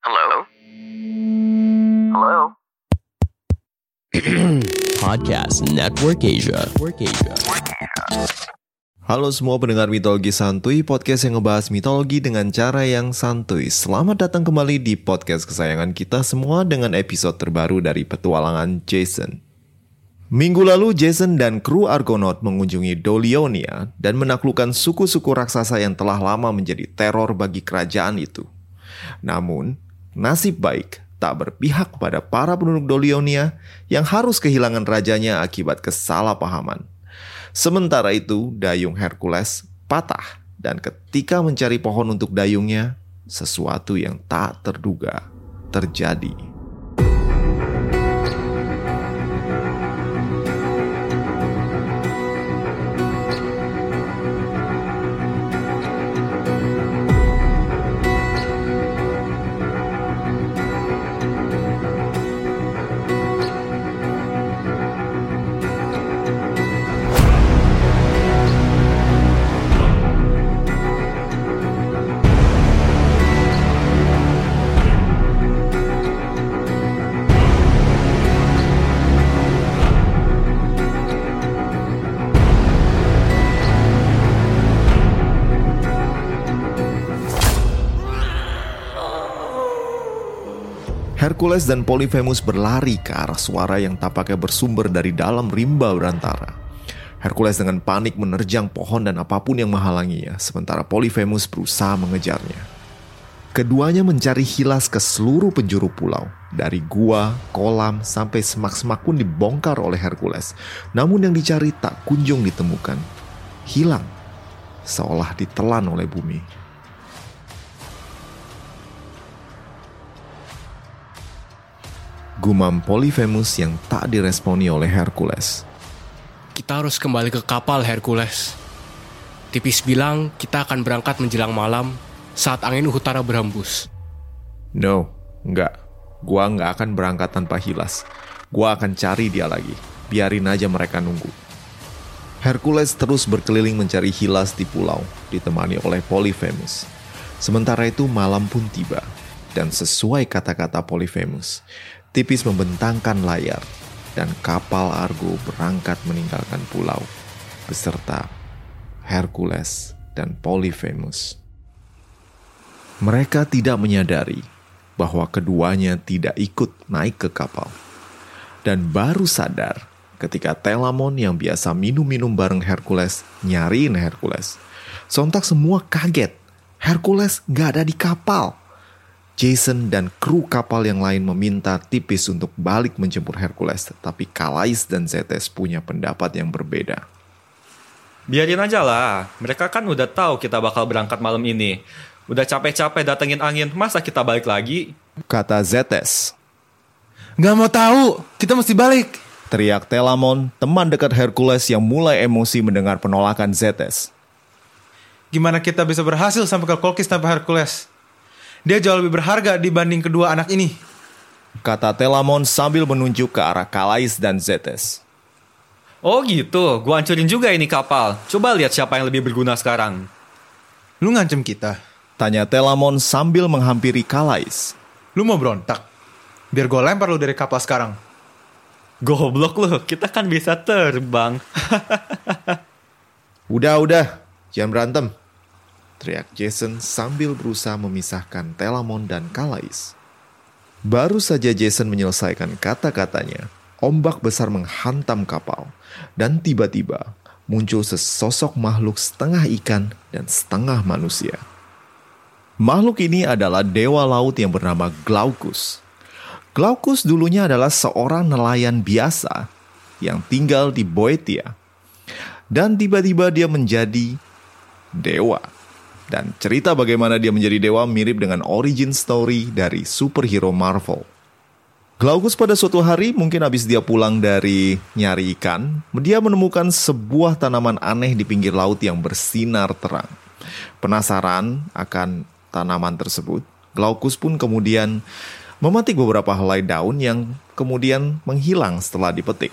Hello? Hello? Podcast Network Asia. Network Asia. Halo semua pendengar mitologi santuy, podcast yang ngebahas mitologi dengan cara yang santuy. Selamat datang kembali di podcast kesayangan kita semua dengan episode terbaru dari petualangan Jason. Minggu lalu Jason dan kru Argonaut mengunjungi Dolionia dan menaklukkan suku-suku raksasa yang telah lama menjadi teror bagi kerajaan itu. Namun, nasib baik tak berpihak pada para penduduk Dolionia yang harus kehilangan rajanya akibat kesalahpahaman. Sementara itu, dayung Hercules patah dan ketika mencari pohon untuk dayungnya, sesuatu yang tak terduga terjadi. Hercules dan Polyphemus berlari ke arah suara yang tampaknya bersumber dari dalam rimba berantara. Hercules dengan panik menerjang pohon dan apa pun yang menghalanginya, sementara Polyphemus berusaha mengejarnya. Keduanya mencari hilas ke seluruh penjuru pulau, dari gua, kolam, sampai semak-semak pun dibongkar oleh Hercules. Namun yang dicari tak kunjung ditemukan. Hilang, seolah ditelan oleh bumi. Gumam Polyphemus yang tak diresponi oleh Hercules. Kita harus kembali ke kapal Hercules. Tipis bilang kita akan berangkat menjelang malam saat angin utara berhembus. No, enggak. Gua nggak akan berangkat tanpa hilas. Gua akan cari dia lagi. Biarin aja mereka nunggu. Hercules terus berkeliling mencari hilas di pulau, ditemani oleh Polyphemus. Sementara itu malam pun tiba, dan sesuai kata-kata Polyphemus, tipis membentangkan layar, dan kapal Argo berangkat meninggalkan pulau, beserta Hercules dan Polyphemus. Mereka tidak menyadari bahwa keduanya tidak ikut naik ke kapal. Dan baru sadar ketika Telamon yang biasa minum-minum bareng Hercules nyariin Hercules. Sontak semua kaget. Hercules gak ada di kapal. Jason dan kru kapal yang lain meminta Tipis untuk balik menjemput Hercules, tapi Kalais dan Zetes punya pendapat yang berbeda. Biarin aja lah, mereka kan udah tahu kita bakal berangkat malam ini. Udah capek-capek datengin angin, masa kita balik lagi? Kata Zetes. Gak mau tahu, kita mesti balik. Teriak Telamon, teman dekat Hercules yang mulai emosi mendengar penolakan Zetes. Gimana kita bisa berhasil sampai ke Kolkis tanpa Hercules? Dia jauh lebih berharga dibanding kedua anak ini. Kata Telamon sambil menunjuk ke arah Kalais dan Zetes. Oh gitu, gua hancurin juga ini kapal. Coba lihat siapa yang lebih berguna sekarang. Lu ngancem kita. Tanya Telamon sambil menghampiri Kalais. Lu mau berontak? Biar gue lempar lu dari kapal sekarang. Goblok lu, kita kan bisa terbang. Udah, udah, jangan berantem. Teriak Jason sambil berusaha memisahkan Telamon dan Kalais. Baru saja Jason menyelesaikan kata-katanya, ombak besar menghantam kapal. Dan tiba-tiba muncul sesosok makhluk setengah ikan dan setengah manusia. Makhluk ini adalah dewa laut yang bernama Glaucus. Glaucus dulunya adalah seorang nelayan biasa yang tinggal di Boetia. Dan tiba-tiba dia menjadi dewa. Dan cerita bagaimana dia menjadi dewa mirip dengan origin story dari superhero Marvel. Glaucus pada suatu hari mungkin habis dia pulang dari nyari ikan, dia menemukan sebuah tanaman aneh di pinggir laut yang bersinar terang. Penasaran akan tanaman tersebut, Glaucus pun kemudian memetik beberapa helai daun yang kemudian menghilang setelah dipetik.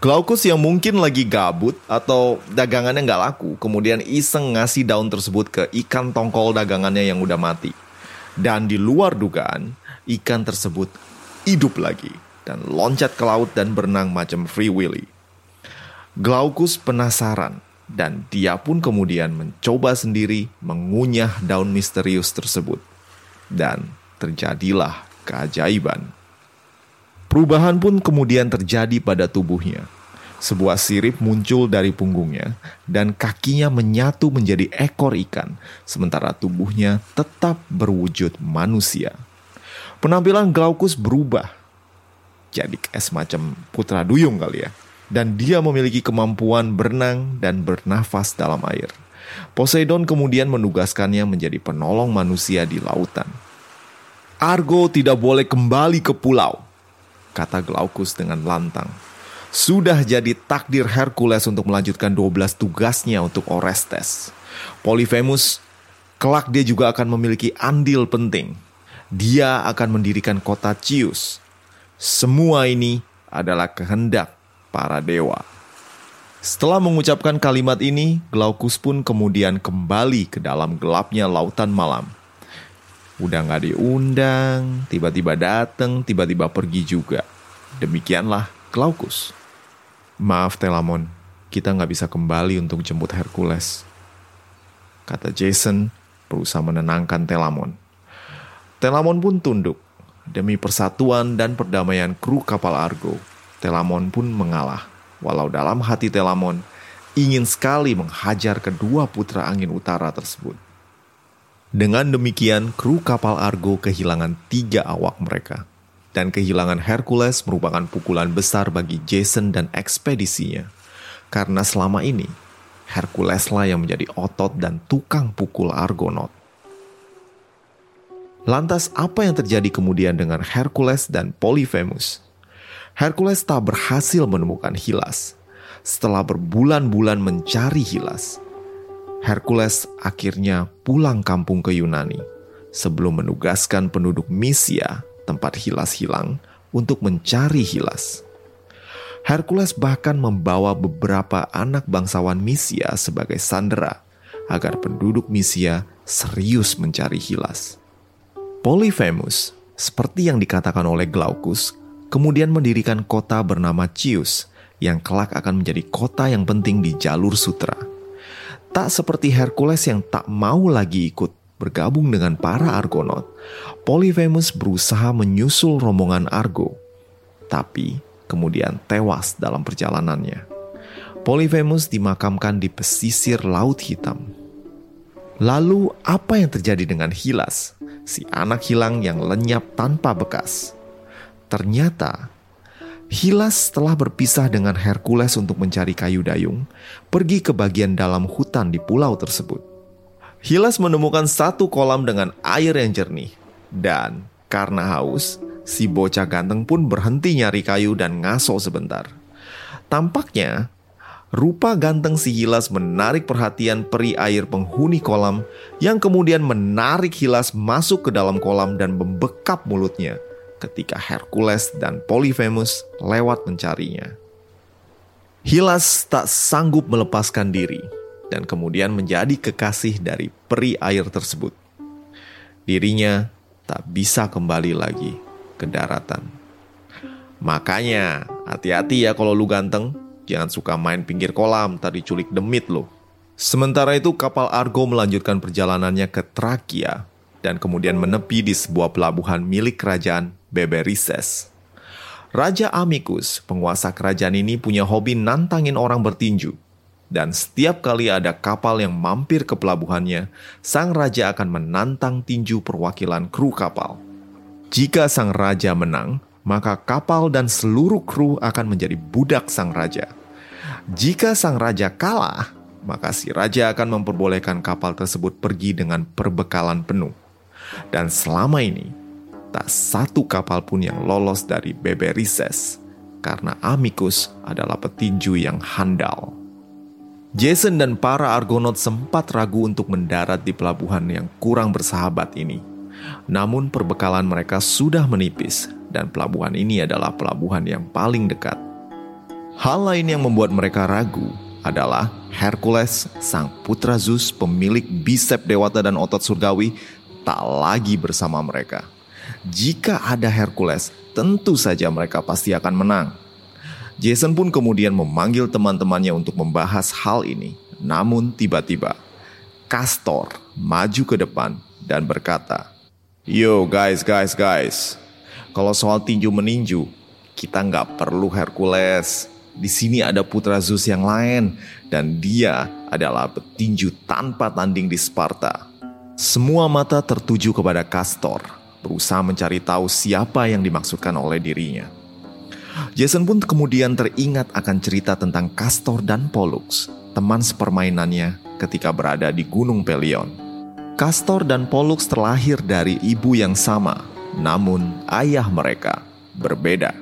Glaucus yang mungkin lagi gabut atau dagangannya nggak laku, kemudian iseng ngasih daun tersebut ke ikan tongkol dagangannya yang udah mati. Dan di luar dugaan, ikan tersebut hidup lagi dan loncat ke laut dan berenang macam Free Willy. Glaucus penasaran dan dia pun kemudian mencoba sendiri mengunyah daun misterius tersebut. Dan terjadilah keajaiban. Perubahan pun kemudian terjadi pada tubuhnya. Sebuah sirip muncul dari punggungnya dan kakinya menyatu menjadi ekor ikan, sementara tubuhnya tetap berwujud manusia. Penampilan Glaucus berubah jadi kayak semacam putra duyung kali ya. Dan dia memiliki kemampuan berenang dan bernafas dalam air. Poseidon kemudian menugaskannya menjadi penolong manusia di lautan. Argo tidak boleh kembali ke pulau, kata Glaucus dengan lantang. Sudah jadi takdir Hercules untuk melanjutkan 12 tugasnya untuk Orestes. Polyphemus, kelak dia juga akan memiliki andil penting. Dia akan mendirikan kota Chius. Semua ini adalah kehendak para dewa. Setelah mengucapkan kalimat ini, Glaucus pun kemudian kembali ke dalam gelapnya lautan malam. Udah nggak diundang, tiba-tiba datang, tiba-tiba pergi juga. Demikianlah Glaucus. Maaf Telamon, kita nggak bisa kembali untuk jemput Hercules. Kata Jason berusaha menenangkan Telamon. Telamon pun tunduk. Demi persatuan dan perdamaian kru kapal Argo, Telamon pun mengalah. Walau dalam hati Telamon ingin sekali menghajar kedua putra angin utara tersebut. Dengan demikian, kru kapal Argo kehilangan tiga awak mereka dan kehilangan Hercules merupakan pukulan besar bagi Jason dan ekspedisinya. Karena selama ini, Herculeslah yang menjadi otot dan tukang pukul Argonaut. Lantas apa yang terjadi kemudian dengan Hercules dan Polyphemus? Hercules tak berhasil menemukan Hilas. Setelah berbulan-bulan mencari Hilas, Hercules akhirnya pulang kampung ke Yunani sebelum menugaskan penduduk Misia tempat Hilas hilang untuk mencari Hilas. Hercules bahkan membawa beberapa anak bangsawan Misia sebagai sandera agar penduduk Misia serius mencari Hilas. Polyphemus, seperti yang dikatakan oleh Glaucus, kemudian mendirikan kota bernama Chius yang kelak akan menjadi kota yang penting di jalur sutra. Tak seperti Hercules yang tak mau lagi ikut bergabung dengan para Argonaut, Polyphemus berusaha menyusul rombongan Argo, tapi kemudian tewas dalam perjalanannya. Polyphemus dimakamkan di pesisir Laut Hitam. Lalu apa yang terjadi dengan Hilas, si anak hilang yang lenyap tanpa bekas? Ternyata Hilas setelah berpisah dengan Hercules untuk mencari kayu dayung, pergi ke bagian dalam hutan di pulau tersebut. Hilas menemukan satu kolam dengan air yang jernih. Dan karena haus, si bocah ganteng pun berhenti nyari kayu dan ngaso sebentar. Tampaknya, rupa ganteng si Hilas menarik perhatian peri air penghuni kolam yang kemudian menarik Hilas masuk ke dalam kolam dan membekap mulutnya ketika Hercules dan Polyphemus lewat mencarinya. Hilas tak sanggup melepaskan diri dan kemudian menjadi kekasih dari peri air tersebut. Dirinya tak bisa kembali lagi ke daratan. Makanya, hati-hati ya kalau lu ganteng, jangan suka main pinggir kolam, tadi culik demit lo. Sementara itu kapal Argo melanjutkan perjalanannya ke Trakia dan kemudian menepi di sebuah pelabuhan milik kerajaan Beberises. Raja Amicus, penguasa kerajaan ini punya hobi nantangin orang bertinju dan setiap kali ada kapal yang mampir ke pelabuhannya, sang raja akan menantang tinju perwakilan kru kapal. Jika sang raja menang, maka kapal dan seluruh kru akan menjadi budak sang raja. Jika sang raja kalah, maka si raja akan memperbolehkan kapal tersebut pergi dengan perbekalan penuh. Dan selama ini, tak satu kapal pun yang lolos dari Beberises, karena Amicus adalah petinju yang handal. Jason dan para Argonaut sempat ragu untuk mendarat di pelabuhan yang kurang bersahabat ini. Namun perbekalan mereka sudah menipis dan pelabuhan ini adalah pelabuhan yang paling dekat. Hal lain yang membuat mereka ragu adalah Hercules, sang putra Zeus, pemilik bisep dewata dan otot surgawi, tak lagi bersama mereka. Jika ada Hercules, tentu saja mereka pasti akan menang. Jason pun kemudian memanggil teman-temannya untuk membahas hal ini. Namun tiba-tiba, Castor maju ke depan dan berkata, Yo guys, guys, guys. Kalau soal tinju meninju, kita nggak perlu Hercules. Di sini ada putra Zeus yang lain, dan dia adalah petinju tanpa tanding di Sparta. Semua mata tertuju kepada Castor, berusaha mencari tahu siapa yang dimaksudkan oleh dirinya. Jason pun kemudian teringat akan cerita tentang Castor dan Pollux, teman sepermainannya ketika berada di Gunung Pelion. Castor dan Pollux terlahir dari ibu yang sama, namun ayah mereka berbeda.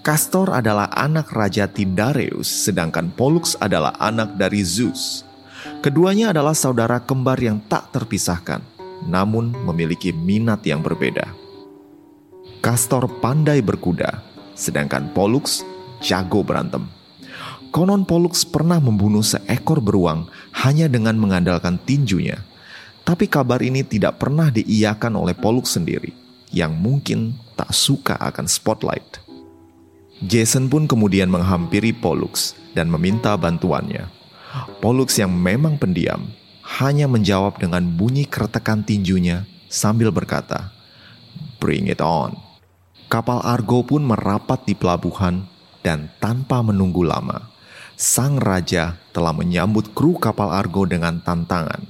Castor adalah anak Raja Tyndareus, sedangkan Pollux adalah anak dari Zeus. Keduanya adalah saudara kembar yang tak terpisahkan, namun memiliki minat yang berbeda. Castor pandai berkuda, sedangkan Pollux jago berantem. Konon Pollux pernah membunuh seekor beruang hanya dengan mengandalkan tinjunya. Tapi kabar ini tidak pernah diiyakan oleh Pollux sendiri, yang mungkin tak suka akan spotlight. Jason pun kemudian menghampiri Pollux dan meminta bantuannya. Pollux yang memang pendiam hanya menjawab dengan bunyi keretakan tinjunya sambil berkata, "Bring it on." Kapal Argo pun merapat di pelabuhan dan tanpa menunggu lama, sang raja telah menyambut kru kapal Argo dengan tantangan.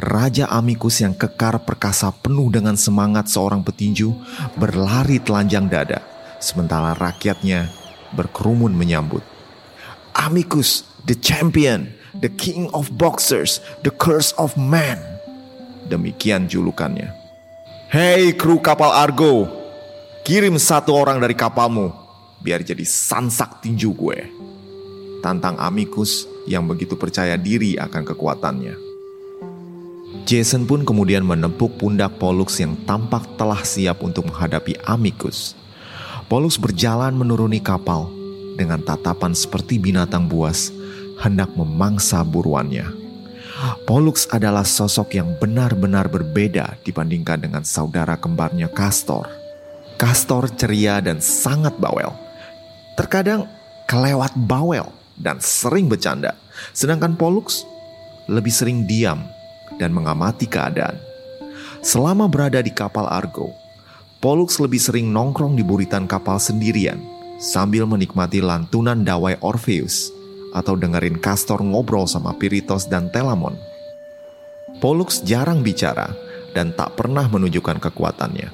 Raja Amicus yang kekar perkasa penuh dengan semangat seorang petinju berlari telanjang dada sementara rakyatnya berkerumun menyambut. Amicus, the champion, the king of boxers, the curse of man. Demikian julukannya. Hei kru kapal Argo, kirim satu orang dari kapalmu biar jadi sansak tinju gue. Tantang Amicus yang begitu percaya diri akan kekuatannya. Jason pun kemudian menepuk pundak Pollux yang tampak telah siap untuk menghadapi Amicus. Pollux berjalan menuruni kapal dengan tatapan seperti binatang buas hendak memangsa buruannya. Pollux adalah sosok yang benar-benar berbeda dibandingkan dengan saudara kembarnya Castor. Castor ceria dan sangat bawel. Terkadang kelewat bawel dan sering bercanda. Sedangkan Pollux lebih sering diam dan mengamati keadaan. Selama berada di kapal Argo, Pollux lebih sering nongkrong di buritan kapal sendirian sambil menikmati lantunan dawai Orpheus atau dengerin Castor ngobrol sama Piritos dan Telamon. Pollux jarang bicara dan tak pernah menunjukkan kekuatannya.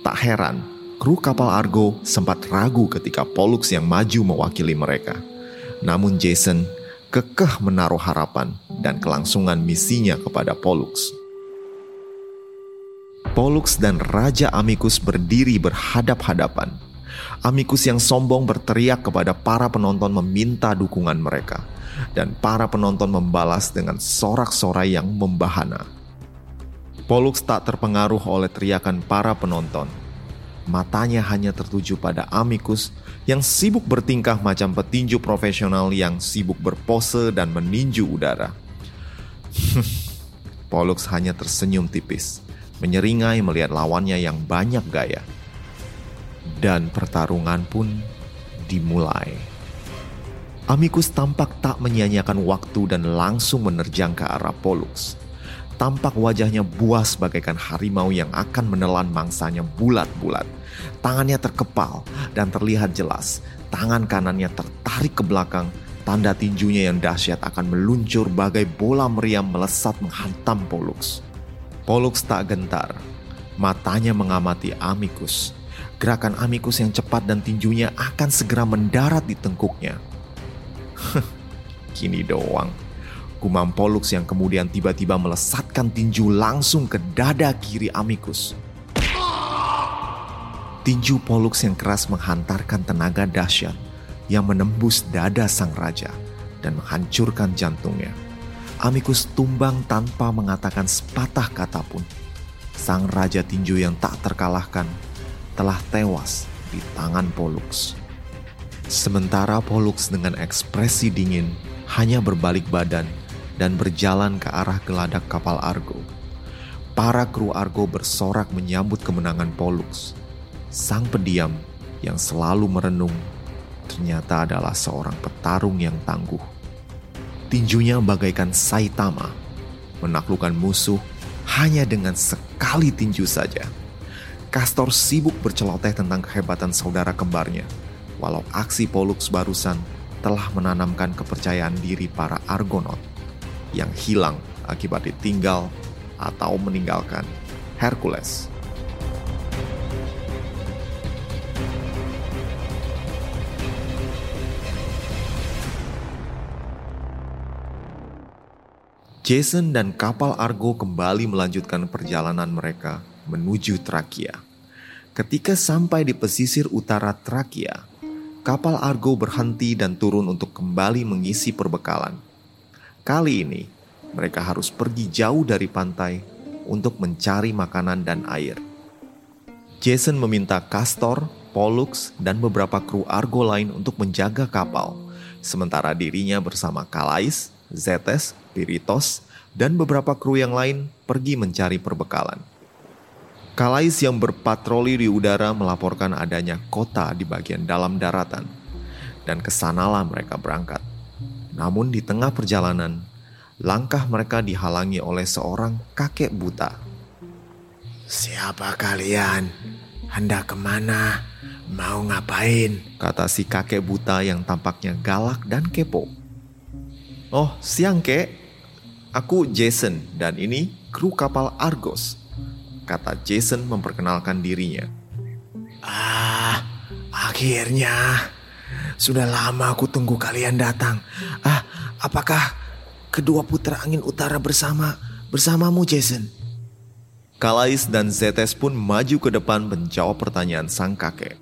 Tak heran, kru kapal Argo sempat ragu ketika Pollux yang maju mewakili mereka. Namun Jason kekeh menaruh harapan dan kelangsungan misinya kepada Pollux. Pollux dan Raja Amicus berdiri berhadap-hadapan. Amicus yang sombong berteriak kepada para penonton meminta dukungan mereka. Dan para penonton membalas dengan sorak-sorai yang membahana. Pollux tak terpengaruh oleh teriakan para penonton. Matanya hanya tertuju pada Amicus yang sibuk bertingkah macam petinju profesional yang sibuk berpose dan meninju udara. Pollux hanya tersenyum tipis menyeringai melihat lawannya yang banyak gaya. Dan pertarungan pun dimulai. Amicus tampak tak menyanyiakan waktu dan langsung menerjang ke arah Pollux. Tampak wajahnya buas bagaikan harimau yang akan menelan mangsanya bulat-bulat. Tangannya terkepal dan terlihat jelas. Tangan kanannya tertarik ke belakang tanda tinjunya yang dahsyat akan meluncur bagai bola meriam melesat menghantam Pollux. Pollux tak gentar. Matanya mengamati Amicus. Gerakan Amicus yang cepat dan tinjunya akan segera mendarat di tengkuknya. Kini doang. Gumam Pollux yang kemudian tiba-tiba melesatkan tinju langsung ke dada kiri Amicus. Tinju Pollux yang keras menghantarkan tenaga dahsyat yang menembus dada sang raja dan menghancurkan jantungnya. Amicus tumbang tanpa mengatakan sepatah kata pun. Sang raja tinju yang tak terkalahkan telah tewas di tangan Pollux. Sementara Pollux dengan ekspresi dingin hanya berbalik badan dan berjalan ke arah geladak kapal Argo. para kru Argo bersorak menyambut kemenangan Pollux. Sang pendiam yang selalu merenung ternyata adalah seorang petarung yang tangguh. Tinjunya bagaikan Saitama, menaklukkan musuh hanya dengan sekali tinju saja. Castor sibuk berceloteh tentang kehebatan saudara kembarnya, walau aksi Pollux barusan telah menanamkan kepercayaan diri para Argonaut yang hilang akibat ditinggal atau meninggalkan Hercules. Jason dan kapal Argo kembali melanjutkan perjalanan mereka menuju Trakia. Ketika sampai di pesisir utara Trakia, kapal Argo berhenti dan turun untuk kembali mengisi perbekalan. Kali ini, mereka harus pergi jauh dari pantai untuk mencari makanan dan air. Jason meminta Castor, Pollux, dan beberapa kru Argo lain untuk menjaga kapal, sementara dirinya bersama Kalais, Zetes, Piritos, dan beberapa kru yang lain pergi mencari perbekalan. Kalais yang berpatroli di udara melaporkan adanya kota di bagian dalam daratan, dan ke sanalah mereka berangkat. Namun di tengah perjalanan, langkah mereka dihalangi oleh seorang kakek buta. Siapa kalian? Hendak ke mana? Mau ngapain? Kata si kakek buta yang tampaknya galak dan kepo. Oh, siang kek. Aku Jason dan ini kru kapal Argos. Kata Jason memperkenalkan dirinya. Ah, akhirnya. Sudah lama aku tunggu kalian datang. Ah, apakah kedua putra angin utara bersama bersamamu Jason? Kalais dan Zetes pun maju ke depan menjawab pertanyaan sang kakek.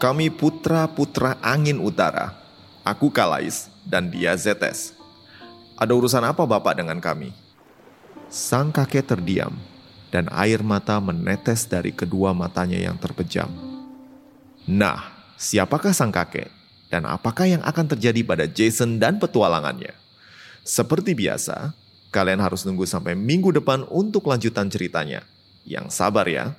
Kami putra-putra angin utara. Aku Kalais dan dia Zetes. Ada urusan apa Bapak dengan kami? Sang kakek terdiam dan air mata menetes dari kedua matanya yang terpejam. Nah, siapakah sang kakek? Dan apakah yang akan terjadi pada Jason dan petualangannya? Seperti biasa, kalian harus nunggu sampai minggu depan untuk lanjutan ceritanya. Yang sabar ya.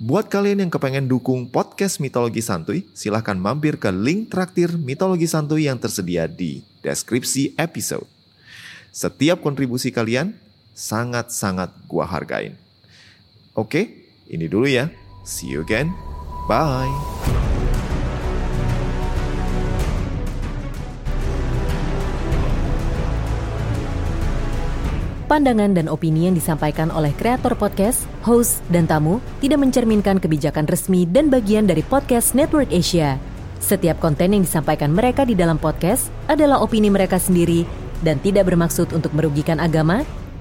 Buat kalian yang kepengen dukung podcast Mitologi Santuy, silahkan mampir ke link traktir Mitologi Santuy yang tersedia di deskripsi episode. Setiap kontribusi kalian sangat-sangat gua hargain. Oke, ini dulu ya. See you again. Bye. Pandangan dan opini yang disampaikan oleh kreator podcast, host, dan tamu tidak mencerminkan kebijakan resmi dan bagian dari podcast Network Asia. Setiap konten yang disampaikan mereka di dalam podcast adalah opini mereka sendiri dan tidak bermaksud untuk merugikan agama,